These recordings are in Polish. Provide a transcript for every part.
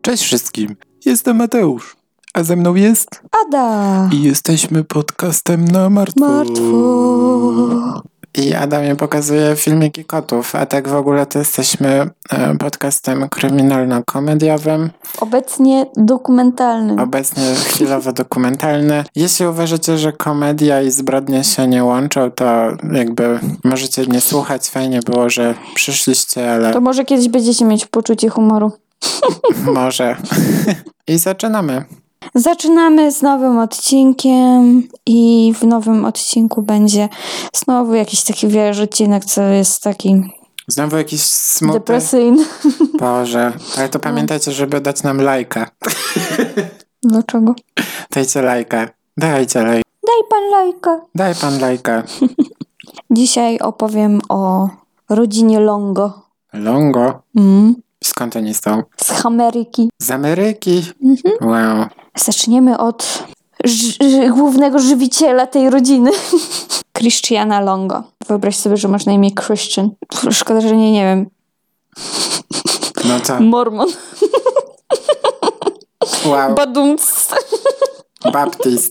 Cześć wszystkim, jestem Mateusz, a ze mną jest Ada! i jesteśmy podcastem na martwo. Martwo! I Adamie pokazuje filmiki kotów, a tak w ogóle to jesteśmy e, podcastem kryminalno-komediowym, Obecnie dokumentalny. obecnie chwilowo dokumentalny. Jeśli uważacie, że komedia i zbrodnie się nie łączą, to jakby możecie nie słuchać, fajnie było, że przyszliście, ale To może kiedyś będziecie mieć poczucie humoru. może. I zaczynamy. Zaczynamy z nowym odcinkiem i w nowym odcinku będzie znowu jakiś taki, wiesz, odcinek, co jest taki Znowu jakiś smutny. depresyjny. Boże, ale to pamiętajcie, żeby dać nam lajka. Dlaczego? Dajcie lajka. Dajcie lajka. Daj pan lajka. Daj pan lajka. Dzisiaj opowiem o rodzinie Longo. Longo. Mm. Skąd oni są? Z Ameryki. Z Ameryki. Mhm. Wow. Zaczniemy od głównego żywiciela tej rodziny. Christiana Longo. Wyobraź sobie, że masz na imię Christian. Szkoda, że nie, nie wiem. No to Mormon. wow. Badumc. Baptist.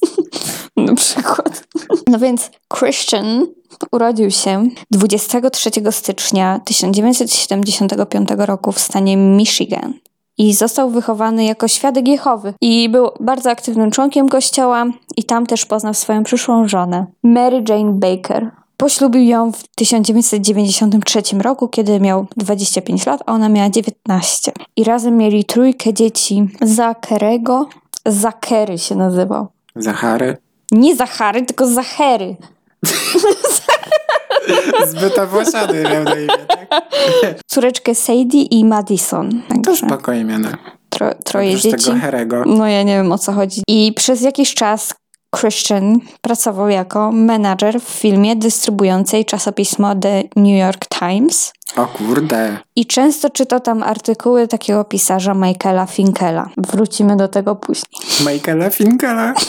Na przykład. No więc Christian urodził się 23 stycznia 1975 roku w stanie Michigan. I został wychowany jako świadek Jehowy. I był bardzo aktywnym członkiem kościoła i tam też poznał swoją przyszłą żonę, Mary Jane Baker. Poślubił ją w 1993 roku, kiedy miał 25 lat, a ona miała 19. I razem mieli trójkę dzieci Zacherego. Zakery się nazywał. Zachary. Nie Zachary, tylko Zachery. Zbyt owłosiony miał na imię? Córeczkę Sadie i Madison. To Także spoko imiona. tro, troje Oprócz dzieci. tego Herego. No ja nie wiem o co chodzi. I przez jakiś czas Christian pracował jako menadżer w filmie dystrybuującej czasopismo The New York Times. O kurde. I często czytał tam artykuły takiego pisarza Michaela Finkela. Wrócimy do tego później. Michaela Finkela.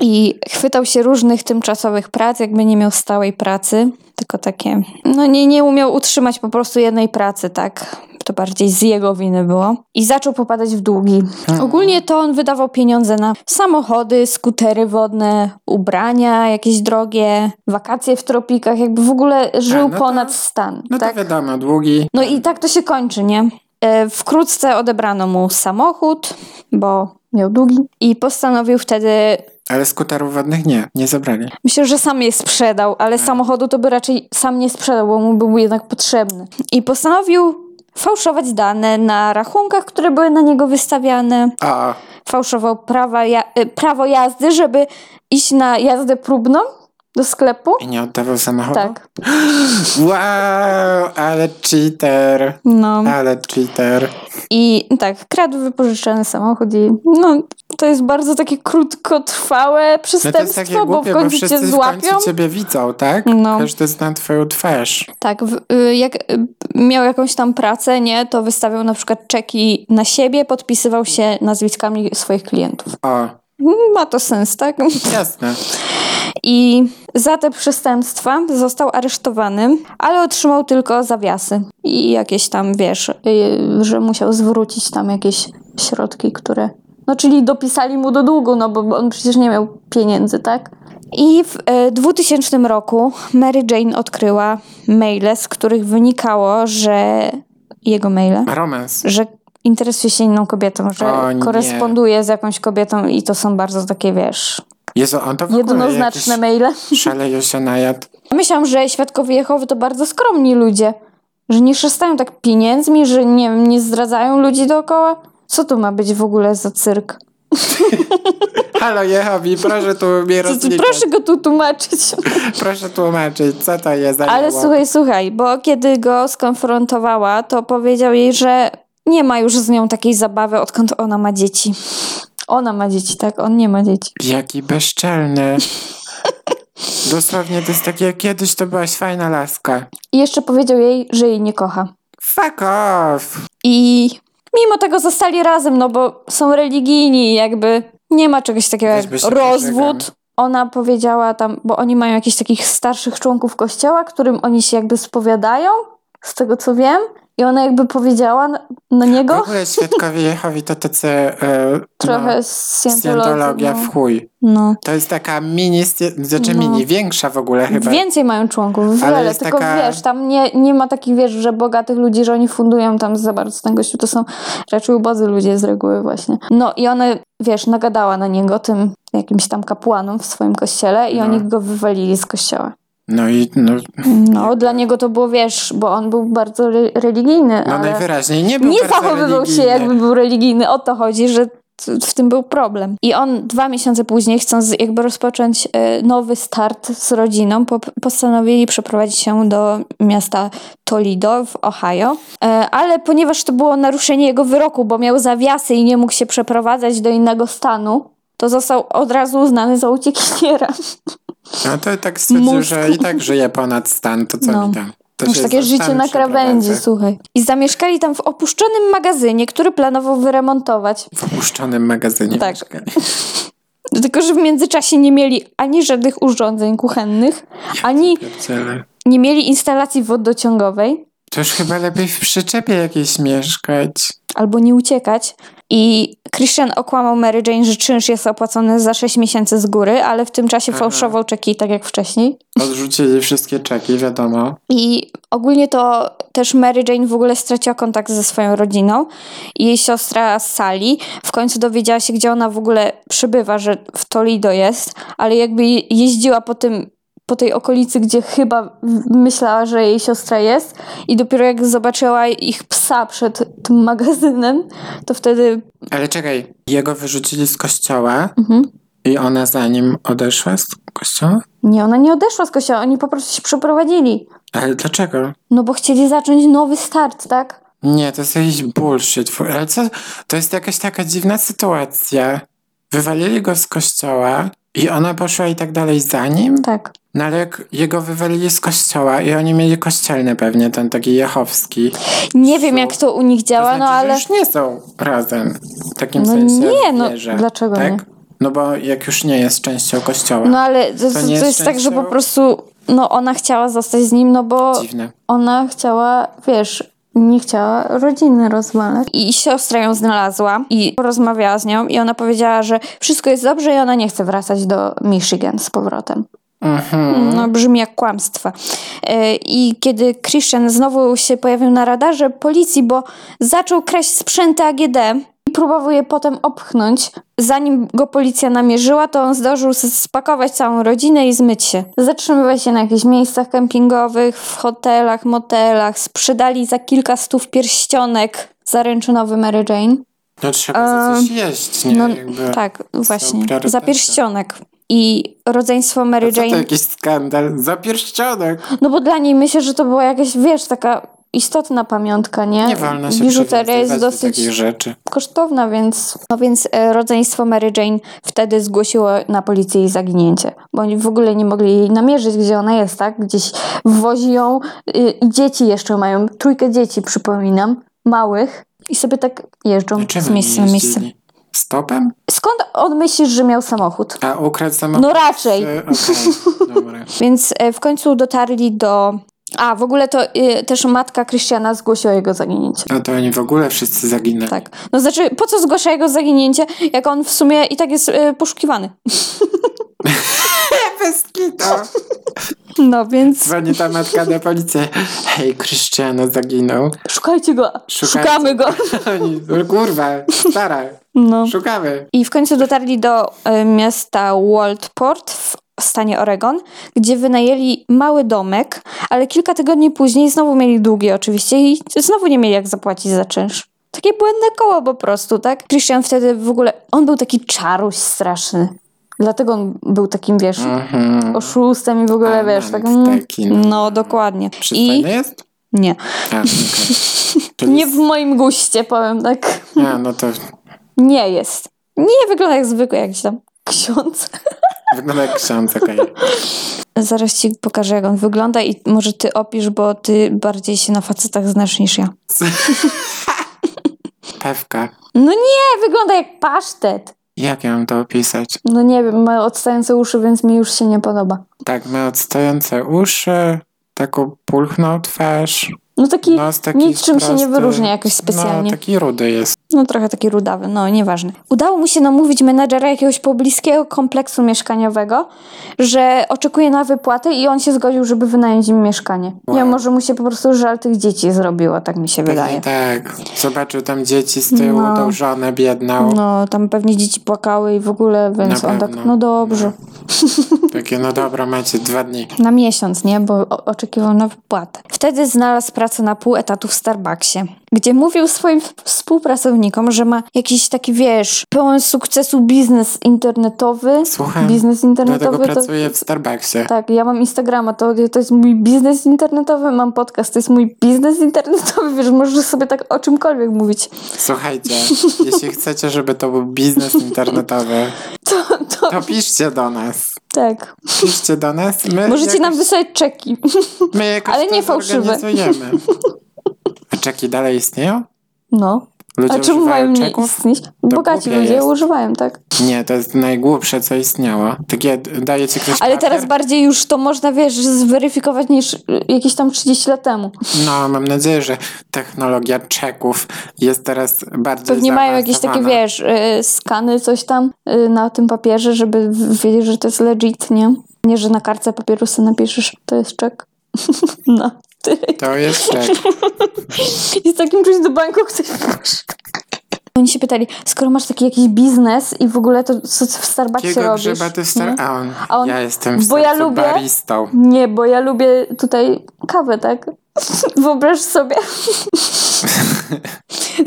I chwytał się różnych tymczasowych prac, jakby nie miał stałej pracy, tylko takie. No nie, nie umiał utrzymać po prostu jednej pracy, tak. To bardziej z jego winy było. I zaczął popadać w długi. Ogólnie to on wydawał pieniądze na samochody, skutery wodne, ubrania jakieś drogie, wakacje w tropikach, jakby w ogóle żył no to- ponad stan. No tak? to wiadomo, długi. No i tak to się kończy, nie? E, Wkrótce odebrano mu samochód, bo miał długi i postanowił wtedy Ale skuterów wodnych nie, nie zabrali. Myślę, że sam je sprzedał, ale samochodu to by raczej sam nie sprzedał, bo mu był jednak potrzebny. I postanowił fałszować dane na rachunkach, które były na niego wystawiane. O, Fałszował prawa ja- y, prawo jazdy, żeby iść na jazdę próbną do sklepu. i nie oddawał samochodu? Tak. Wow, ale cheater. No. Ale cheater. I tak, kradł wypożyczony samochód i no, to jest bardzo takie krótkotrwałe No przestępstwo, to jest takie bo głupie, w bo końcu wszyscy cię w złapią. końcu ciebie widzą, tak? No. Każdy zna twoją twarz. Tak, w, y, jak y, miał jakąś tam pracę, nie, to wystawiał na przykład czeki na siebie, podpisywał się nazwiskami swoich klientów. O, Ma to sens, tak? jasne. I za te przestępstwa został aresztowany, ale otrzymał tylko zawiasy i jakieś tam, wiesz, y, że musiał zwrócić tam jakieś środki, które... No, czyli dopisali mu do długu, no bo on przecież nie miał pieniędzy, tak? I w e, 2000 roku Mary Jane odkryła maile, z których wynikało, że jego maile, Romans. że interesuje się inną kobietą, że O koresponduje z jakąś kobietą i to są bardzo takie, wiesz, Jezu, on to w jednoznaczne maile. szaleje się najadł. Myślałam, że świadkowie Jehowy to bardzo skromni ludzie, że nie szystają tak pieniędzmi, że nie, nie zdradzają ludzi dookoła. Co to ma być w ogóle za cyrk? Halo Jehowi, proszę tu mnie rozliczać. proszę go tu tłumaczyć. Proszę tłumaczyć, co to jest za Ale słuchaj, słuchaj, bo kiedy go skonfrontowała, to powiedział jej, że nie ma już z nią takiej zabawy, odkąd ona ma dzieci. Ona ma dzieci, tak? On nie ma dzieci. Jaki bezczelny. Dosłownie to jest takie, kiedyś to byłaś fajna laska. I jeszcze powiedział jej, że jej nie kocha. Fuck off. I mimo tego zostali razem, no bo są religijni, jakby nie ma czegoś takiego jak rozwód. ona powiedziała tam, bo oni mają jakichś takich starszych członków kościoła, którym oni się jakby spowiadają, z tego co wiem. I ona jakby powiedziała na, na W niego ogóle świadkowie Jehowi to tacy e, trochę no, Scientologia no. w chuj. no. To jest taka mini, znaczy No. mini, większa w ogóle chyba. Więcej mają członków, Ale wiele, jest tylko taka- wiesz, tam nie, nie ma takich, wiesz, że bogatych ludzi, że oni fundują tam za bardzo ten gościu, to są raczej ubodzy ludzie z reguły właśnie. No i ona, wiesz, nagadała na niego tym jakimś tam kapłanom w swoim kościele i No. oni go wywalili z kościoła. No i no, No, dla niego to było, wiesz, bo on był bardzo re- religijny, no najwyraźniej nie był nie zachowywał się jakby był religijny. O to chodzi, że w tym był problem. I on dwa miesiące później, chcąc jakby rozpocząć e, nowy start z rodziną, po, postanowili przeprowadzić się do miasta Toledo w Ohio. E, Ale ponieważ to było naruszenie jego wyroku, bo miał zawiasy i nie mógł się przeprowadzać do innego stanu, to został od razu uznany za uciekiniera. No to tak stwierdził, Mózg. że i tak żyje ponad stan, to co No. mi tam. To Masz takie życie na krawędzi, słuchaj. I zamieszkali tam w opuszczonym magazynie, który planował wyremontować. W opuszczonym magazynie Tak. mieszkali. Tylko, że w międzyczasie nie mieli ani żadnych urządzeń kuchennych, ani nie mieli instalacji wodociągowej, To już chyba lepiej w przyczepie jakiejś mieszkać. albo nie uciekać. I Christian okłamał Mary Jane, że czynsz jest opłacony za 6 miesięcy z góry, ale w tym czasie Aha. fałszował czeki, tak jak wcześniej. Odrzucili wszystkie czeki, wiadomo. I ogólnie to też Mary Jane w ogóle straciła kontakt ze swoją rodziną. I jej siostra Sally w końcu dowiedziała się, gdzie ona w ogóle przybywa, że w Toledo jest, ale jakby je- jeździła po tym po tej okolicy, gdzie chyba myślała, że jej siostra jest i dopiero jak zobaczyła ich psa przed tym magazynem, to wtedy Ale czekaj, jego wyrzucili z kościoła mhm. i ona za nim odeszła z kościoła? nie, ona nie odeszła z kościoła, oni po prostu się przeprowadzili. Ale dlaczego? No bo chcieli zacząć nowy start, tak? Nie, to jest jakiś bullshit. Ale co? To jest jakaś taka dziwna sytuacja. Wywalili go z kościoła i ona poszła i tak dalej za nim? Tak. No ale jak jego wywalili z kościoła i oni mieli kościelny pewnie, ten taki jechowski. Nie wiem, jak to u nich To działa, znaczy, no ale... już nie są razem. W takim No sensie nie, no, wierzę, dlaczego tak? nie? No bo jak już nie jest częścią kościoła. No ale to, to, to jest jest tak, że po prostu no ona chciała zostać z nim, no bo Dziwne. ona chciała, wiesz, nie chciała rodziny rozwalać. I siostra ją znalazła i porozmawiała z nią i ona powiedziała, że wszystko jest dobrze i ona nie chce wracać do Michigan z powrotem. Mhm. No brzmi jak kłamstwo. E, I kiedy Christian znowu się pojawił na radarze policji, bo zaczął kraść sprzęty AGD i próbował je potem opchnąć, zanim go policja namierzyła, to on zdążył spakować całą rodzinę i zmyć się. Zatrzymywać się na jakichś miejscach kempingowych, w hotelach, motelach, sprzedali za kilka stów pierścionek zaręczynowy Mary Jane. No trzeba za coś jeść, nie? No Jakby. tak, właśnie, za pierścionek. I rodzeństwo Mary A co to Jane jakiś skandal? Za pierścionek. No bo dla niej myślę, że to była jakaś, wiesz, taka istotna pamiątka, nie? Nie wolno się Biżuteria jest do dosyć rzeczy. kosztowna, więc... No więc e, rodzeństwo Mary Jane wtedy zgłosiło na policję jej zaginięcie. Bo oni w ogóle nie mogli jej namierzyć, gdzie ona jest, tak? Gdzieś wwozi ją y, i dzieci jeszcze mają. Trójkę dzieci, przypominam. Małych. I sobie tak jeżdżą z miejsca na miejsce. Stopem? Skąd on myślisz, że miał samochód? A ukradł samochód? No raczej. E, Okej, dobra. Więc e, w końcu dotarli do... A, w ogóle to y, też matka Krystiana zgłosiła jego zaginięcie. No to oni w ogóle wszyscy zaginęli. Tak. No znaczy, po co zgłasza jego zaginięcie, jak on w sumie i tak jest y, poszukiwany? Bez kitu. No więc Dzwoni ta matka na policję. Hej, Krystiano zaginął. szukajcie go. Szukajcie. Szukamy go. No kurwa, stara, No. szukamy. I w końcu dotarli do y, miasta Walport w stanie Oregon, gdzie wynajęli mały domek, ale kilka tygodni później znowu mieli długi oczywiście i znowu nie mieli jak zapłacić za czynsz. Takie błędne koło po prostu, tak? Christian wtedy w ogóle, on był taki czaruś straszny. Dlatego on był takim, wiesz, Mhm. oszustem i w ogóle, A, wiesz, tak... Mm, taki, no. No, dokładnie. I jest? nie. A. Czyli Nie w moim guście, powiem tak. A, no to Nie jest. Nie wygląda jak zwykły jakiś tam ksiądz. wygląda jak ksiądz, okej. Zaraz ci pokażę, jak on wygląda i może ty opisz, bo ty bardziej się na facetach znasz niż ja. Pewka. No nie, wygląda jak pasztet. Jak ja mam to opisać? No nie wiem, ma odstające uszy, więc mi już się nie podoba. Tak, ma odstające uszy, taką pulchną twarz. No taki Nos taki niczym się nie prosty. wyróżnia jakoś specjalnie. No, taki rudy jest. No trochę taki rudawy, no nieważne. Udało mu się namówić menadżera jakiegoś pobliskiego kompleksu mieszkaniowego, że oczekuje na wypłatę i on się zgodził, żeby wynająć im mieszkanie. Wow. Nie, może mu się po prostu żal tych dzieci zrobiło, tak mi się wydaje. Pewnie tak. Zobaczył tam dzieci z tyłu, No. tą żonę biedną. No, tam pewnie dzieci płakały i w ogóle, więc Na on tak, pewno. no dobrze. Takie, no dobra, macie dwa dni. Na miesiąc, nie? Bo oczekiwał na wypłatę. Wtedy znalazł pracę na pół etatu w Starbucksie, gdzie mówił swoim współpracownikom, że ma jakiś taki, wiesz, pełen sukcesu biznes internetowy. Słucham. Biznes Dlatego internetowy to... pracuję w Starbucksie. Tak, ja mam Instagrama, to, to jest mój biznes internetowy, mam podcast, to jest mój biznes internetowy, wiesz, możesz sobie tak o czymkolwiek mówić. Słuchajcie, jeśli chcecie, żeby to był biznes internetowy, To, to to piszcie do nas. tak. Piszcie do nas. My Możecie jakoś, nam wysłać czeki. my jakoś ale to nie fałszywe. A czeki dalej istnieją? No. Ludzie A czemu mają nie czeków? istnieć? Bogaci ludzie jest. używają, tak. Nie, to jest najgłupsze, co istniało. Takie daje ci ktoś Ale papier? teraz bardziej już to można, wiesz, zweryfikować niż y, jakieś tam 30 lat temu. No, mam nadzieję, że technologia czeków jest teraz bardziej Pewnie mają jakieś takie, wiesz, y, skany, coś tam y, na tym papierze, żeby wiedzieć, że to jest legit, nie? Nie, że na kartce papieru sobie napiszesz, to jest czek. No. Ty. To jest czek. I z takim czymś do banku ktoś Oni się pytali, skoro masz taki jakiś biznes i w ogóle to co w Starbucksie Jakiego robisz? grzyba ty star... A on, A on- ja jestem w bo ja lubię- baristą. Nie, bo ja lubię tutaj kawę, tak? Wyobraź sobie,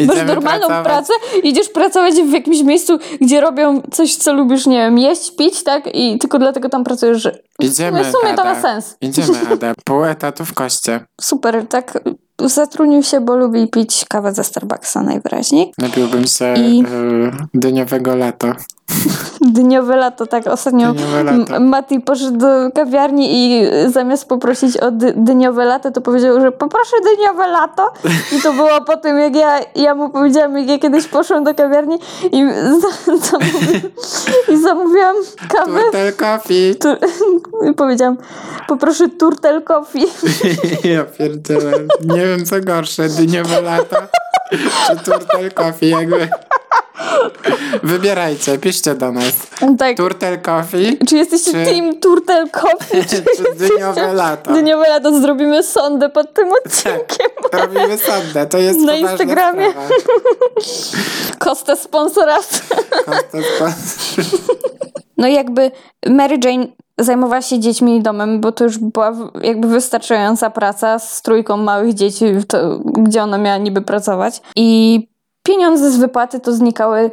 masz normalną pracować. pracę, idziesz pracować w jakimś miejscu, gdzie robią coś, co lubisz, nie wiem, jeść, pić, tak? I tylko dlatego tam pracujesz, że Idziemy, w sumie to ma sens. Idziemy, Ada. Pół etatu w koście. Super, tak zatrudnił się, bo lubi pić kawę ze Starbucksa najwyraźniej. Napiłbym się I- y, dyniowego lato. Dniowe lato, tak ostatnio lato. Mati poszedł do kawiarni i zamiast poprosić o dyniowe lato, to powiedział, że poproszę dyniowe lato. I to było po tym, jak ja, ja mu powiedziałam, jak ja kiedyś poszłam do kawiarni i, zamówi, i zamówiłam kawę. Turtle coffee. Tu, I powiedziałam, poproszę turtle coffee. Ja pierdzielę. Nie wiem co gorsze, dyniowe lato czy turtle coffee, jakby. Wybierajcie, piszcie do nas. Tak. Turtle coffee Czy jesteście czy- team turtle coffee? Czy czy dyniowe lato. dyniowe lato? Zrobimy sondę pod tym odcinkiem. Robimy sondę, to jest Na Instagramie. sprawa. Sponsor. No i jakby Mary Jane zajmowała się dziećmi i domem, bo to już była w- jakby wystarczająca praca z trójką małych dzieci, to, gdzie ona miała niby pracować. I pieniądze z wypłaty to znikały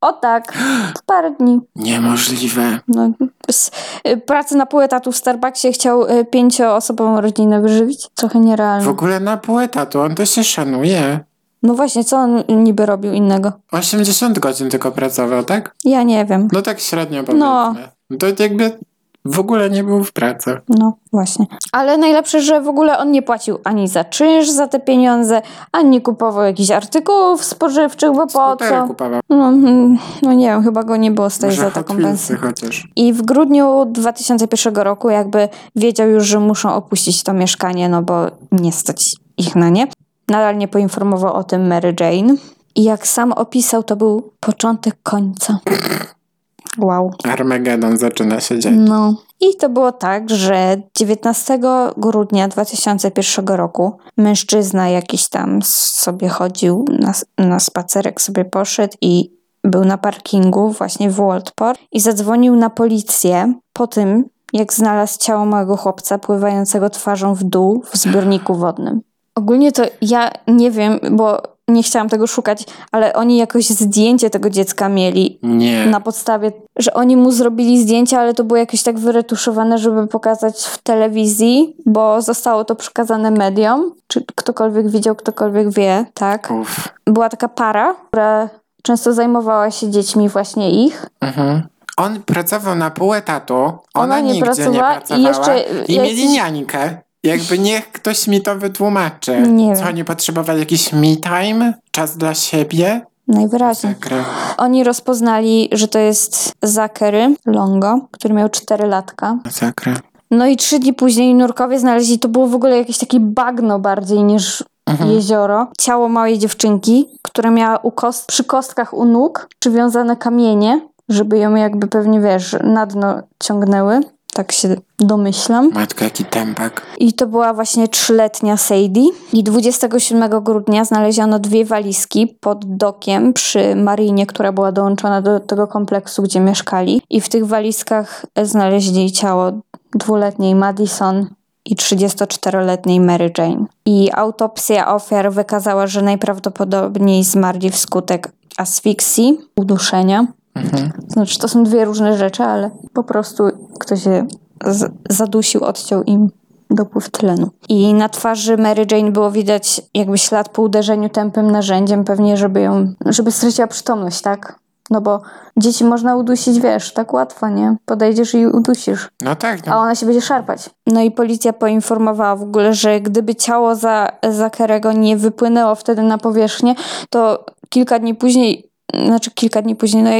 o tak, w parę dni. Niemożliwe. No, z, y, pracy na pół etatu w Starbucksie chciał y, pięcioosobową rodzinę wyżywić. Trochę W nierealne. ogóle na pół etatu, on to się szanuje. No właśnie, co on niby robił innego? 80 godzin tylko pracował, tak? Ja nie wiem. No tak średnio powiedzmy. No. To jakby w ogóle nie był w pracy. No, właśnie. Ale najlepsze, że w ogóle on nie płacił ani za czynsz za te pieniądze, ani nie kupował jakichś artykułów spożywczych, bo po co? kupował. No, mm, no nie wiem, chyba go nie było stać za taką pensję. chociaż. I w grudniu 2001 roku jakby wiedział już, że muszą opuścić to mieszkanie, no bo nie stać ich na nie. Nadal nie poinformował o tym Mary Jane. I jak sam opisał, to był początek końca. Wow. Armagedon zaczyna się dziać. No. I to było tak, że 19 grudnia 2001 roku mężczyzna jakiś tam sobie chodził na, na spacerek, sobie poszedł i był na parkingu właśnie w Walport i zadzwonił na policję po tym, jak znalazł ciało małego chłopca pływającego twarzą w dół w zbiorniku wodnym. Ogólnie to ja nie wiem, bo nie chciałam tego szukać, ale oni jakoś zdjęcie tego dziecka mieli Nie. na podstawie, że oni mu zrobili zdjęcia, ale to było jakieś tak wyretuszowane, żeby pokazać w telewizji, bo zostało to przekazane mediom. Czy ktokolwiek widział, ktokolwiek wie, tak? Uf. Była taka para, która często zajmowała się dziećmi właśnie ich. Mhm. On pracował na pół etatu, ona, Ona nie pracowała nie i pracowała jeszcze i mieli niańkę. Jakby niech ktoś mi to wytłumaczy. Nie Co wiem. oni potrzebowali? Jakiś me time? Czas dla siebie? Najwyraźniej. Masakra. Oni rozpoznali, że to jest Zachary Longo, który miał 4 latka. Masakra. No i trzy dni później nurkowie znaleźli, to było w ogóle jakieś takie bagno bardziej niż jezioro. Ciało małej dziewczynki, która miała u kost, przy kostkach u nóg przywiązane kamienie, żeby ją jakby pewnie, wiesz, na dno ciągnęły. Tak się domyślam. Matko, jaki tempak. I to była właśnie trzyletnia Sadie. I 27 grudnia znaleziono dwie walizki pod dokiem przy marinie, która była dołączona do tego kompleksu, gdzie mieszkali. I w tych walizkach znaleźli ciało dwuletniej Madison i 34-letniej Mary Jane. I autopsja ofiar wykazała, że najprawdopodobniej zmarli wskutek asfiksji, uduszenia. Znaczy, to są dwie różne rzeczy, ale po prostu ktoś się zadusił, odciął im dopływ tlenu. I na twarzy Mary Jane było widać jakby ślad po uderzeniu tępym narzędziem, pewnie żeby ją, żeby straciła przytomność, tak? No bo dzieci można udusić, wiesz, tak łatwo, nie? Podejdziesz i udusisz No tak, a no. ona się będzie szarpać. No i policja poinformowała w ogóle, że gdyby ciało za, Zakerego nie wypłynęło wtedy na powierzchnię, to kilka dni później, znaczy kilka dni później, no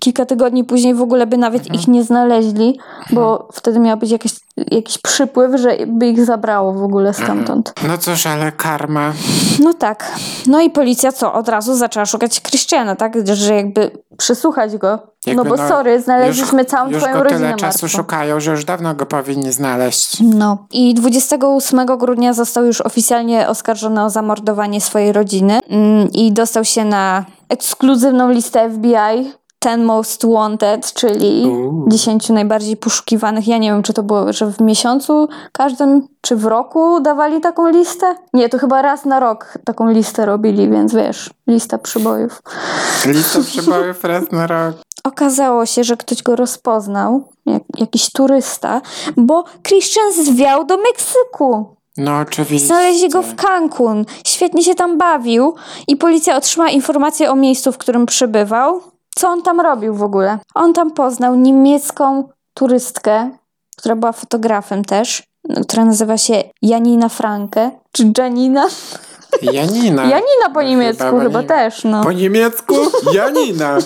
kilka tygodni później w ogóle by nawet ich nie znaleźli, bo wtedy miał być jakiś, jakiś przypływ, że by ich zabrało w ogóle stamtąd. No cóż, ale karma. No tak. No i policja co? Od razu zaczęła szukać Christiana, tak? Że jakby przesłuchać go. Jakby no bo sorry, znaleźliśmy już, całą już twoją rodzinę tyle czasu martwą. szukają, że już dawno go powinni znaleźć. No. I 28 grudnia został już oficjalnie oskarżony o zamordowanie swojej rodziny mm, i dostał się na ekskluzywną listę FBI Ten Most Wanted, czyli Uuu. 10 najbardziej poszukiwanych. Ja nie wiem, czy to było, że w miesiącu każdym, czy w roku dawali taką listę? Nie, to chyba raz na rok taką listę robili, więc wiesz, lista przybojów. Lista przybojów raz na rok. Okazało się, że ktoś go rozpoznał, jak, jakiś turysta, bo Christian zwiał do Meksyku. No oczywiście. Znaleźli go w Cancun. Świetnie się tam bawił i policja otrzymała informację o miejscu, w którym przebywał. Co on tam robił w ogóle? On tam poznał niemiecką turystkę, która była fotografem też, która nazywa się Janina Franke, czy Janina? Janina. Janina po No, niemiecku chyba chyba, też, no. Po niemiecku? Janina.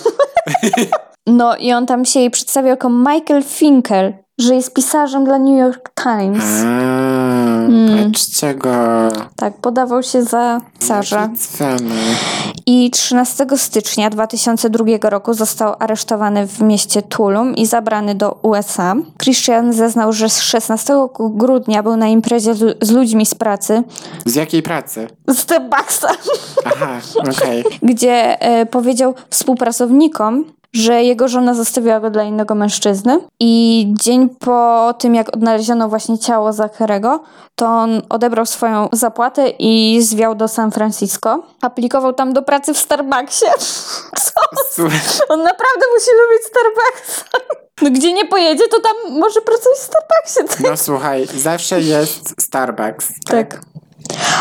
No i on tam się jej przedstawiał jako Michael Finkel, że jest pisarzem dla New York Times. A, Patrzcie go. Tak, podawał się za cwany. I 13 stycznia 2002 roku został aresztowany w mieście Tulum i zabrany do USA. Christian zeznał, że z 16 grudnia był na imprezie z, ludźmi z pracy, Z jakiej pracy? z Starbucksa, Aha, okej. gdzie e, powiedział współpracownikom, że jego żona zostawiła go dla innego mężczyzny. I dzień po tym, jak odnaleziono właśnie ciało Zacharego, to on odebrał swoją zapłatę i zwiał do San Francisco. Aplikował tam do pracy w Starbucksie. Co? On naprawdę musi lubić Starbucksa. No gdzie nie pojedzie, to tam może pracować w Starbucksie. No słuchaj, zawsze jest Starbucks. Tak.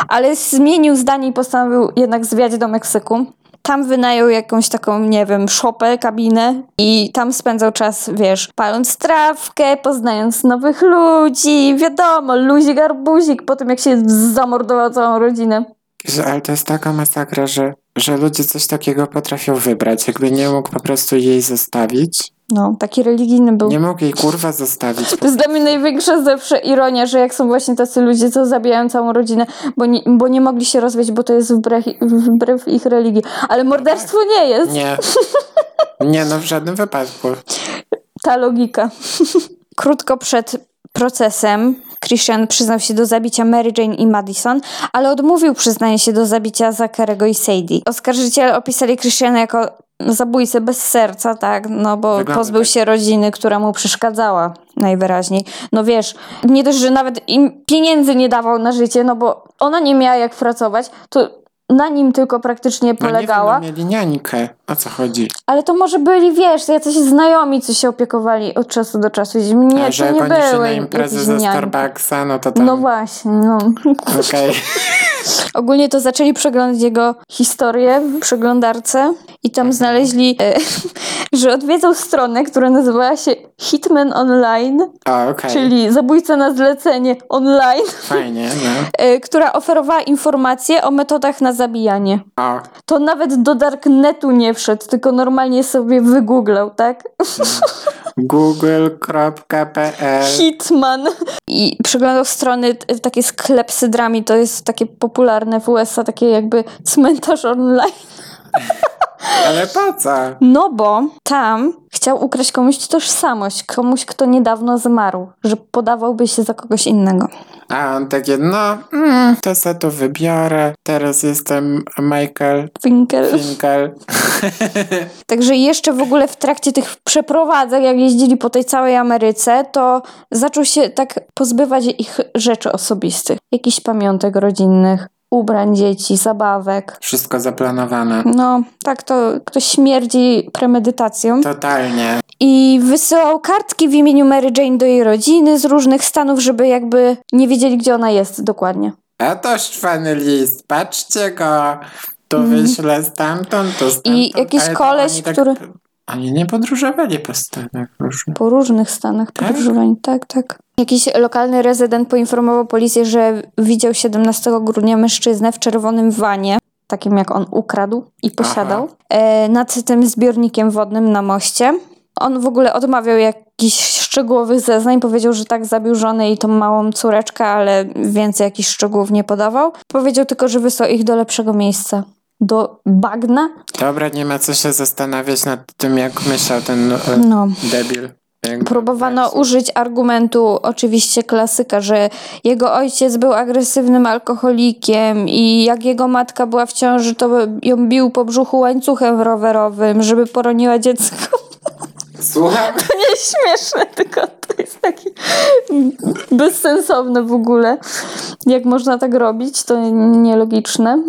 Ale zmienił zdanie i postanowił jednak zwiać do Meksyku. Tam wynajął jakąś taką, nie wiem, szopę, kabinę i tam spędzał czas, wiesz, paląc trawkę, poznając nowych ludzi, wiadomo, luzik, arbuzik, po tym jak się zamordował całą rodzinę. Ale to jest taka masakra, że, że ludzie coś takiego potrafią wybrać. Jakby nie mógł po prostu jej zostawić. No, taki religijny był. Nie mógł jej kurwa zostawić. To jest dla mnie największa zawsze ironia, że jak są właśnie tacy ludzie, co zabijają całą rodzinę, bo nie, bo nie mogli się rozwijać, bo to jest wbrew, wbrew ich religii. Ale morderstwo nie jest. Nie. Nie, no w żadnym wypadku. Ta logika. Krótko przed procesem Christian przyznał się do zabicia Mary Jane i Madison, ale odmówił przyznania się do zabicia Zacharego i Sadie. Oskarżyciele opisali Christiana jako zabójcę bez serca, tak, no bo Wygląda pozbył tak. się rodziny, która mu przeszkadzała najwyraźniej. No wiesz, nie dość, że nawet im pieniędzy nie dawał na życie, no bo ona nie miała jak pracować, to na nim tylko praktycznie No polegała. nie wiem, no mieli niańkę. O co chodzi? Ale to może byli, wiesz, jacyś znajomi, co się opiekowali od czasu do czasu. Nie, A że to nie się były na imprezę ze niańki. Starbucksa, no to tam... No właśnie, no. Okej. Ogólnie to zaczęli przeglądać jego historię w przeglądarce i tam znaleźli, e, że odwiedzał stronę, która nazywała się Hitman Online, O, okej. czyli zabójca na zlecenie online, Fajnie, no. e, która oferowała informacje o metodach na zabijanie. O, To nawet do Darknetu nie wszedł, tylko normalnie sobie wygooglał, tak? google.pl Hitman. I przeglądał strony, takie z klepsydrami, to jest takie popularne w USA, takie jakby cmentarz online. Ale po co? No bo tam chciał ukraść komuś tożsamość, komuś, kto niedawno zmarł, że podawałby się za kogoś innego. A on takie, no, mm, to se to wybiorę. Teraz jestem Michael Finkel. Finkel. Także jeszcze w ogóle w trakcie tych przeprowadzek, jak jeździli po tej całej Ameryce, to zaczął się tak pozbywać ich rzeczy osobistych. Jakichś pamiątek rodzinnych, ubrań dzieci, zabawek. Wszystko zaplanowane. No, tak to ktoś śmierdzi premedytacją. Totalnie. I wysyłał kartki w imieniu Mary Jane do jej rodziny z różnych stanów, żeby jakby nie wiedzieli, gdzie ona jest dokładnie. A to szwany list, patrzcie go. Tu wyślę stamtąd, to stamtąd. Mhm. I jakiś to koleś, tak- który- Oni nie podróżowali po Stanach różnych. Po różnych stanach Tak? podróżowań, tak, tak. Jakiś lokalny rezydent poinformował policję, że widział 17 grudnia mężczyznę w czerwonym wanie, takim jak on ukradł i posiadał, e, nad tym zbiornikiem wodnym na moście. On w ogóle odmawiał jakichś szczegółowych zeznań, powiedział, że tak zabił żonę i tą małą córeczkę, ale więcej jakichś szczegółów nie podawał. Powiedział tylko, że wysłał ich do lepszego miejsca. Do bagna? Dobra, nie ma co się zastanawiać nad tym, jak myślał ten e, No. debil. Jakby Próbowano tak, użyć argumentu, oczywiście klasyka, że jego ojciec był agresywnym alkoholikiem i jak jego matka była w ciąży, to ją bił po brzuchu łańcuchem rowerowym, żeby poroniła dziecko. Słucham? To nie jest śmieszne, tylko to jest takie bezsensowne w ogóle. Jak można tak robić, to nielogiczne.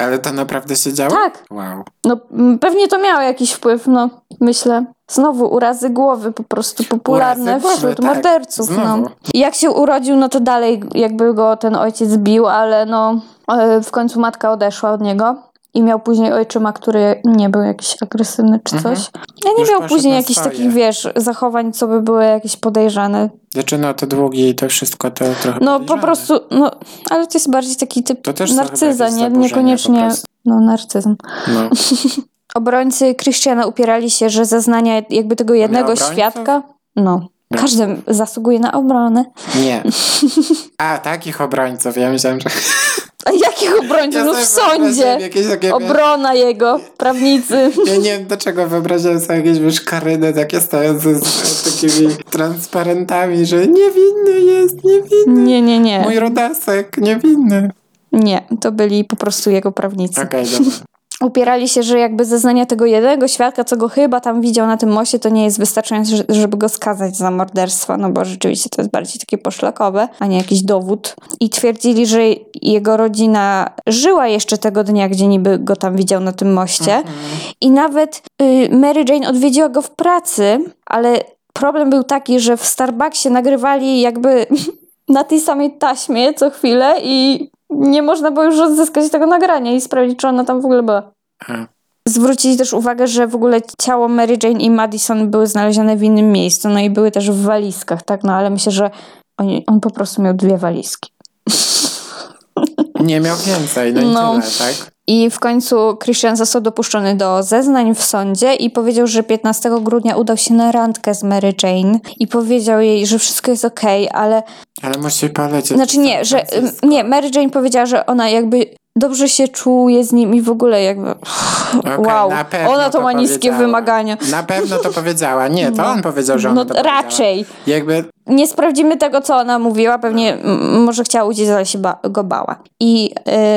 Ale to naprawdę się działo? Tak. Wow. No pewnie to miało jakiś wpływ, no myślę. Znowu urazy głowy po prostu popularne Urazy głowy, wśród tak. morderców. No. I jak się urodził, no to dalej jakby go ten ojciec bił, ale no e, w końcu matka odeszła od niego. I miał później ojczyma, który nie był jakiś agresywny czy Mhm. coś. Ja nie Już miał później jakichś takich, wiesz, zachowań, co by były jakieś podejrzane. Znaczy no te długi i to wszystko to trochę No po prostu, no, ale to jest bardziej taki typ To też narcyza, nie? Niekoniecznie, no narcyzm. No. Obrońcy Christiana upierali się, że zeznania jakby tego jednego świadka. No. No. Każdy zasługuje na obronę. Nie. A, takich obrońców. Ja myślałem, że... A jakich obrońców? No w sądzie. Takie, Obrona jego, prawnicy. Ja nie wiem dlaczego wyobrażałem sobie jakieś wiesz, takie stojące z, z takimi transparentami, że niewinny jest, niewinny. Nie, nie, nie. Mój rodasek, niewinny. Nie, to byli po prostu jego prawnicy. Okej, dobra. Upierali się, że jakby zeznania tego jednego świadka, co go chyba tam widział na tym moście, to nie jest wystarczające, że- żeby go skazać za morderstwo, no bo rzeczywiście to jest bardziej takie poszlakowe, a nie jakiś dowód. I twierdzili, że jego rodzina żyła jeszcze tego dnia, gdzie niby go tam widział na tym moście. I nawet y, Mary Jane odwiedziła go w pracy, ale problem był taki, że w Starbucksie nagrywali jakby na tej samej taśmie co chwilę i nie można było już odzyskać tego nagrania i sprawdzić, czy ona tam w ogóle była. A, Zwrócili też uwagę, że w ogóle ciało Mary Jane i Madison były znalezione w innym miejscu, no i były też w walizkach, tak? No ale myślę, że oni, on po prostu miał dwie walizki. Nie miał więcej, no i No. tyle, tak? I w końcu Christian został dopuszczony do zeznań w sądzie i powiedział, że 15 grudnia udał się na randkę z Mary Jane i powiedział jej, że wszystko jest okej, ale Ale musi polecieć. Znaczy nie, że nie, Mary Jane powiedziała, że ona jakby dobrze się czuje z nim i w ogóle jakby Okej, wow, ona to ma niskie wymagania. Na pewno to powiedziała. Nie, to on powiedział, że ona No to powiedziała. raczej. Jakby Nie sprawdzimy tego, co ona mówiła. Pewnie m, może chciała uciec, ale się ba- go bała. I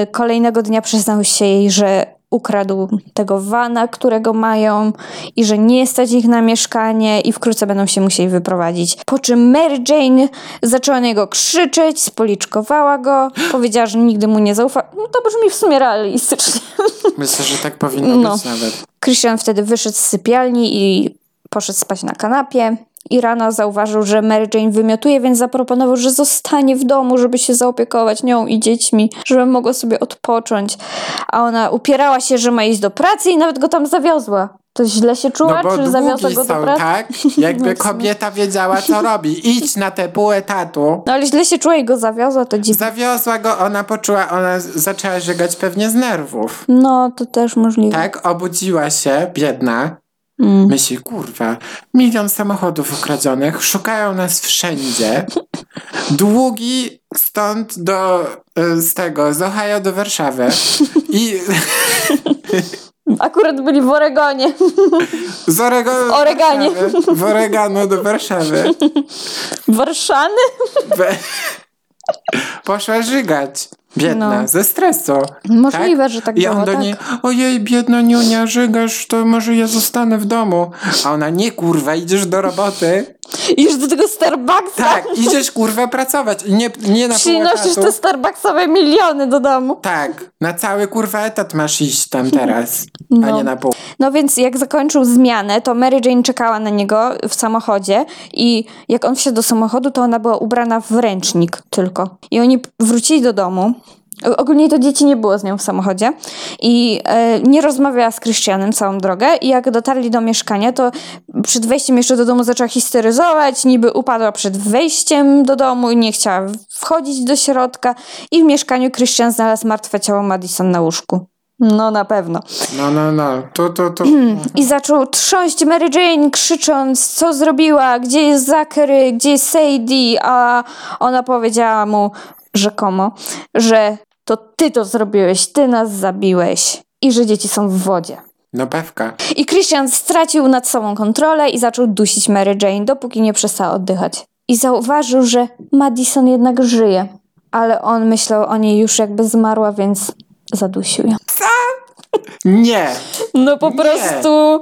y, kolejnego dnia przyznał się jej, że ukradł tego wana, którego mają i że nie stać ich na mieszkanie i wkrótce będą się musieli wyprowadzić. Po czym Mary Jane zaczęła na niego krzyczeć, spoliczkowała go, powiedziała, że nigdy mu nie zaufa. No to brzmi w sumie realistycznie. myślę, że tak powinno No. być nawet. Christian wtedy wyszedł z sypialni i poszedł spać na kanapie. I rano zauważył, że Mary Jane wymiotuje, więc zaproponował, że zostanie w domu, żeby się zaopiekować nią i dziećmi, żeby mogła sobie odpocząć. A ona upierała się, że ma iść do pracy i nawet go tam zawiozła. To źle się czuła, No bo czy zawiozła go do pracy? tak? Jakby No kobieta wiedziała, co robi. Idź na te pół etatu. No ale źle się czuła i go zawiozła, to dziwne. Zawiozła go, ona poczuła, ona zaczęła żygać pewnie z nerwów. No, to też możliwe. Tak, obudziła się, biedna. Mm. Myśli, kurwa, milion samochodów ukradzionych, szukają nas wszędzie. Długi stąd do, y, z tego, z Ohio do Warszawy. I Akurat byli w Oregonie. z Oregonu do Oreganie. Warszawy. W do Warszawy. Warszany? Be- Poszła żygać. Biedna, No. ze stresu. Możliwe, że tak I było, on do tak. niej, ojej, biedna niunia, żygasz, to może ja zostanę w domu. A ona, nie kurwa, idziesz do roboty. Idziesz do tego Starbucksa. Tak, idziesz kurwa pracować. Nie, nie na pół Przynosisz te Starbucksowe miliony do domu. Tak, na cały kurwa etat masz iść tam teraz, a No. nie na pół. No więc jak zakończył zmianę, to Mary Jane czekała na niego w samochodzie i jak on wsiadł do samochodu, to ona była ubrana w ręcznik tylko. I oni wrócili do domu. Ogólnie to dzieci nie było z nią w samochodzie i e, nie rozmawiała z Christianem całą drogę i jak dotarli do mieszkania, to przed wejściem jeszcze do domu zaczęła histeryzować, niby upadła przed wejściem do domu i nie chciała wchodzić do środka i w mieszkaniu Christian znalazł martwe ciało Madison na łóżku. No na pewno. No, no, no, tu, tu, tu. I zaczął trząść Mary Jane, krzycząc, co zrobiła, gdzie jest Zachary, gdzie jest Sadie, a ona powiedziała mu rzekomo, że to ty to zrobiłeś, ty nas zabiłeś i że dzieci są w wodzie. No pewka. I Christian stracił nad sobą kontrolę i zaczął dusić Mary Jane, dopóki nie przestała oddychać. I zauważył, że Madison jednak żyje, ale on myślał o niej już jakby zmarła, więc zadusił ją. Nie. No po Nie. prostu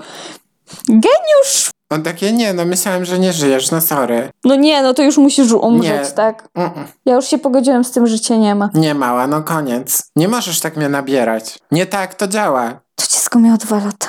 geniusz On takie, nie, no myślałem, że nie żyjesz, no sorry. No nie, no to już musisz umrzeć, Nie. tak? Mm-mm. Ja już się pogodziłem z tym, że cię nie ma. Nie mała, no koniec. Nie możesz tak mnie nabierać. Nie tak to działa. To dziecko miało dwa lata.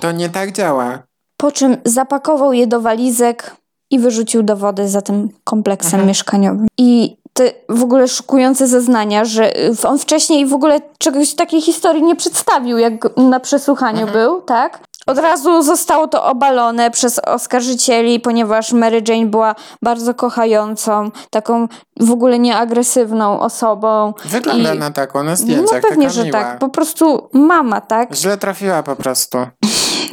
To nie tak działa. Po czym zapakował je do walizek i wyrzucił do wody za tym kompleksem Mhm. mieszkaniowym. I te w ogóle szokujące zeznania, że y, on wcześniej w ogóle czegoś takiej historii nie przedstawił, jak na przesłuchaniu Mhm. był, tak? Od razu zostało to obalone przez oskarżycieli, ponieważ Mary Jane była bardzo kochającą, taką w ogóle nieagresywną osobą. Wygląda I- na taką, na No zdjęciach, pewnie, taka że miła. tak. Po prostu mama, tak? Źle trafiła po prostu.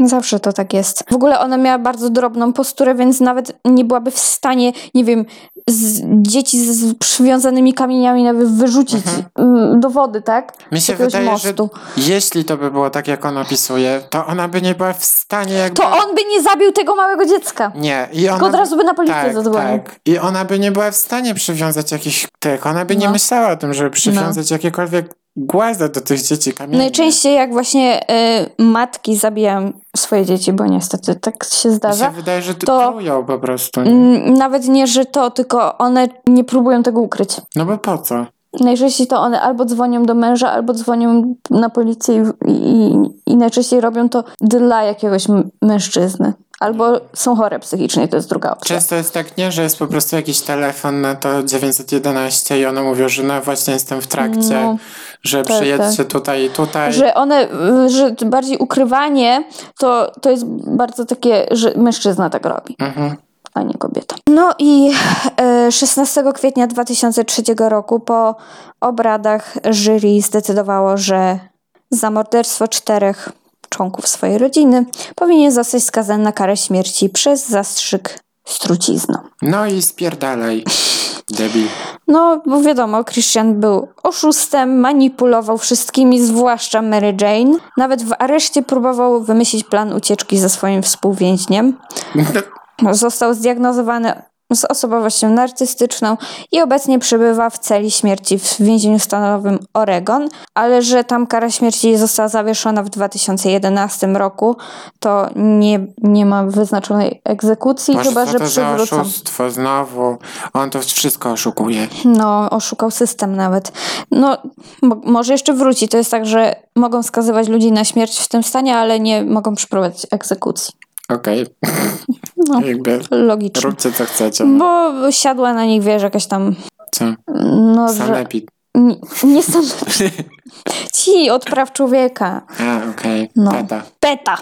Zawsze to tak jest. W ogóle ona miała bardzo drobną posturę, więc nawet nie byłaby w stanie, nie wiem, z dzieci z, z przywiązanymi kamieniami nawet wyrzucić mm, do wody, tak? Mi się wydaje, mostu. że jeśli to by było tak, jak on opisuje, to ona by nie była w stanie jakby... To on by nie zabił tego małego dziecka. Nie, i ona... Tylko od razu by na policję tak, zadzwonił. tak. I ona by nie była w stanie przywiązać jakichś tych, ona by nie No. myślała o tym, żeby przywiązać jakiekolwiek głazę do tych dzieci kamieni. Najczęściej jak właśnie y, matki zabijają swoje dzieci, bo niestety tak się Mi zdarza. się wydaje, że to... trują po prostu. Mm, Nawet nie, że to, tylko one nie próbują tego ukryć. No bo po co? Najczęściej to one albo dzwonią do męża, albo dzwonią na policję i, i, i najczęściej robią to dla jakiegoś mężczyzny. Albo są chore psychicznie, to jest druga opcja. Często jest tak, nie, że jest po prostu jakiś telefon na to 911 i one mówią, że no właśnie jestem w trakcie, No, że tak, przyjedźcie tutaj i tutaj. Że one, że bardziej ukrywanie to, to jest bardzo takie, że mężczyzna tak robi, Mhm. a nie kobieta. No i e, 16 kwietnia 2003 roku po obradach jury zdecydowało, że za morderstwo czterech członków swojej rodziny powinien zostać skazany na karę śmierci przez zastrzyk z trucizną. No i spierdalaj, debil. No, bo wiadomo, Christian był oszustem, manipulował wszystkimi, zwłaszcza Mary Jane. Nawet w areszcie próbował wymyślić plan ucieczki ze swoim współwięźniem. Został zdiagnozowany z osobowością narcystyczną i obecnie przebywa w celi śmierci w więzieniu stanowym Oregon, ale że tam kara śmierci została zawieszona w 2011 roku, to nie, nie ma wyznaczonej egzekucji, Boże, chyba że przywrócą. oszustwo znowu. On to wszystko oszukuje. No, oszukał system nawet. No, mo- może jeszcze wróci. To jest tak, że mogą skazywać ludzi na śmierć w tym stanie, ale nie mogą przeprowadzić egzekucji. Okej. No, Jakby logicznie. róbcie co chcecie. Bo siadła na nich, wiesz, jakaś tam, Co? no, że... Sanepid. Nie, nie są... Ci, od praw człowieka. A, okej. No. Peta. Peta.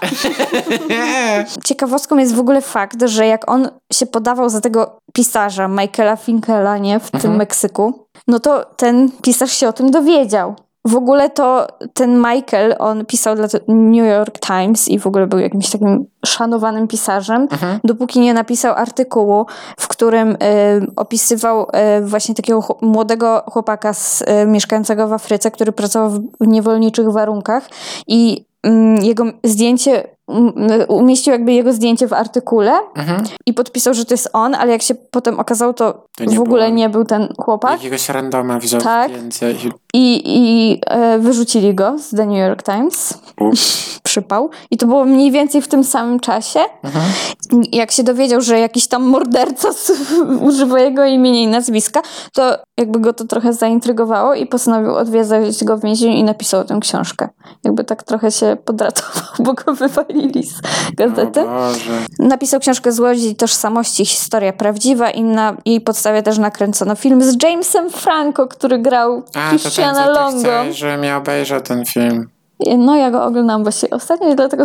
Ciekawostką jest w ogóle fakt, że jak on się podawał za tego pisarza, Michaela Finkela, nie, w tym Mhm. Meksyku, no to ten pisarz się o tym dowiedział. W ogóle to ten Michael, on pisał dla New York Times i w ogóle był jakimś takim szanowanym pisarzem, Mhm. dopóki nie napisał artykułu, w którym y, opisywał y, właśnie takiego chł- młodego chłopaka z, y, mieszkającego w Afryce, który pracował w niewolniczych warunkach i mm, jego zdjęcie, mm, umieścił jakby jego zdjęcie w artykule Mhm. i podpisał, że to jest on, ale jak się potem okazało, to, To w ogóle nie był ten chłopak Jakiegoś randoma wziął Tak. zdjęcie i... i, i e, wyrzucili go z The New York Times. Ups. Przypał. I to było mniej więcej w tym samym czasie. Mhm. Jak się dowiedział, że jakiś tam morderca używa jego imienia i nazwiska, to jakby go to trochę zaintrygowało i postanowił odwiedzać go w więzieniu i napisał tę książkę. Jakby tak trochę się podratował, bo go wywalili z gazety. Napisał książkę z Łodzi Tożsamości, historia prawdziwa i na jej podstawie też nakręcono film z Jamesem Franco, który grał A, Christiana Longo. chcesz, żebym ja obejrzał ten film. No ja go oglądam właśnie ostatnio i dlatego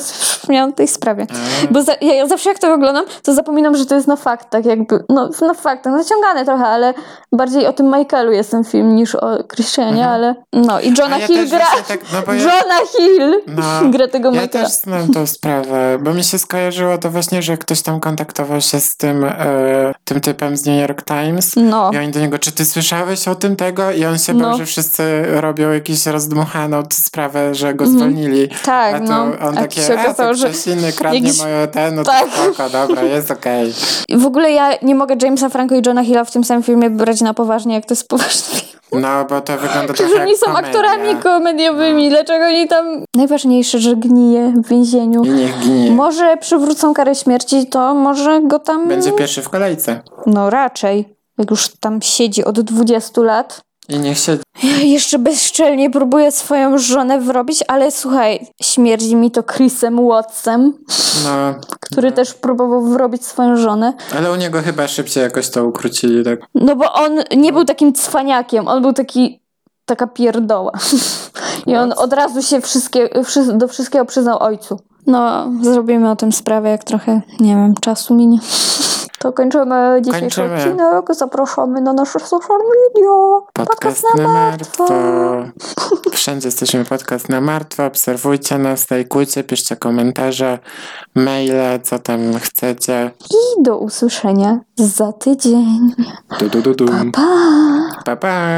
o tej sprawie. A, Bo za, ja, ja zawsze jak to oglądam, to zapominam, że to jest na faktach jakby, no na faktach, naciągane trochę, ale bardziej o tym Michaelu jest ten film niż o Christianie, Mhm. ale no i Johna ja Hill gra, tak, no ja- Johna Hill No, gra tego ja Michaela. też znam tą sprawę, bo mi się skojarzyło to właśnie, że ktoś tam kontaktował się z tym, e, tym typem z New York Times No, i oni do niego, czy ty słyszałeś o tym tego? I on się No. bał, że wszyscy robią jakąś rozdmuchaną sprawę, że go. Zwolnili. tak, A to no. on A takie, się okazało, że inny kradnie jakiś- moje ten, no Tak. to spoko, dobra, jest okej. w ogóle ja nie mogę Jamesa Franco i Johna Hilla w tym samym filmie brać na poważnie, jak to jest poważny. No, bo to wygląda Przecież trochę oni są komedia. aktorami komediowymi, dlaczego oni tam... Najważniejsze, że gnije w więzieniu. I niech ginie. Może przywrócą karę śmierci, to może go tam... Będzie pierwszy w kolejce. No raczej. Jak już tam siedzi od 20 lat. I niech się... Ja jeszcze bezczelnie próbuję swoją żonę wrobić, ale słuchaj, śmierdzi mi to Chrisem Wattsem, No, który też próbował wrobić swoją żonę. ale u niego chyba szybciej jakoś to ukrócili, tak? No bo on nie był takim cwaniakiem, on był taki taka pierdoła. I on od razu się wszystkie, wszy- do wszystkiego przyznał ojcu. No, zrobimy o tym sprawę, jak trochę, nie wiem, czasu minie. To kończymy dzisiejszy Kończymy. odcinek. Zapraszamy na nasze social media. Podcast na martwo. Wszędzie jesteśmy podcast na martwo. Obserwujcie nas, lajkujcie, piszcie komentarze, maile, co tam chcecie. I do usłyszenia za tydzień. Du, du, du, du. Pa! Pa, pa.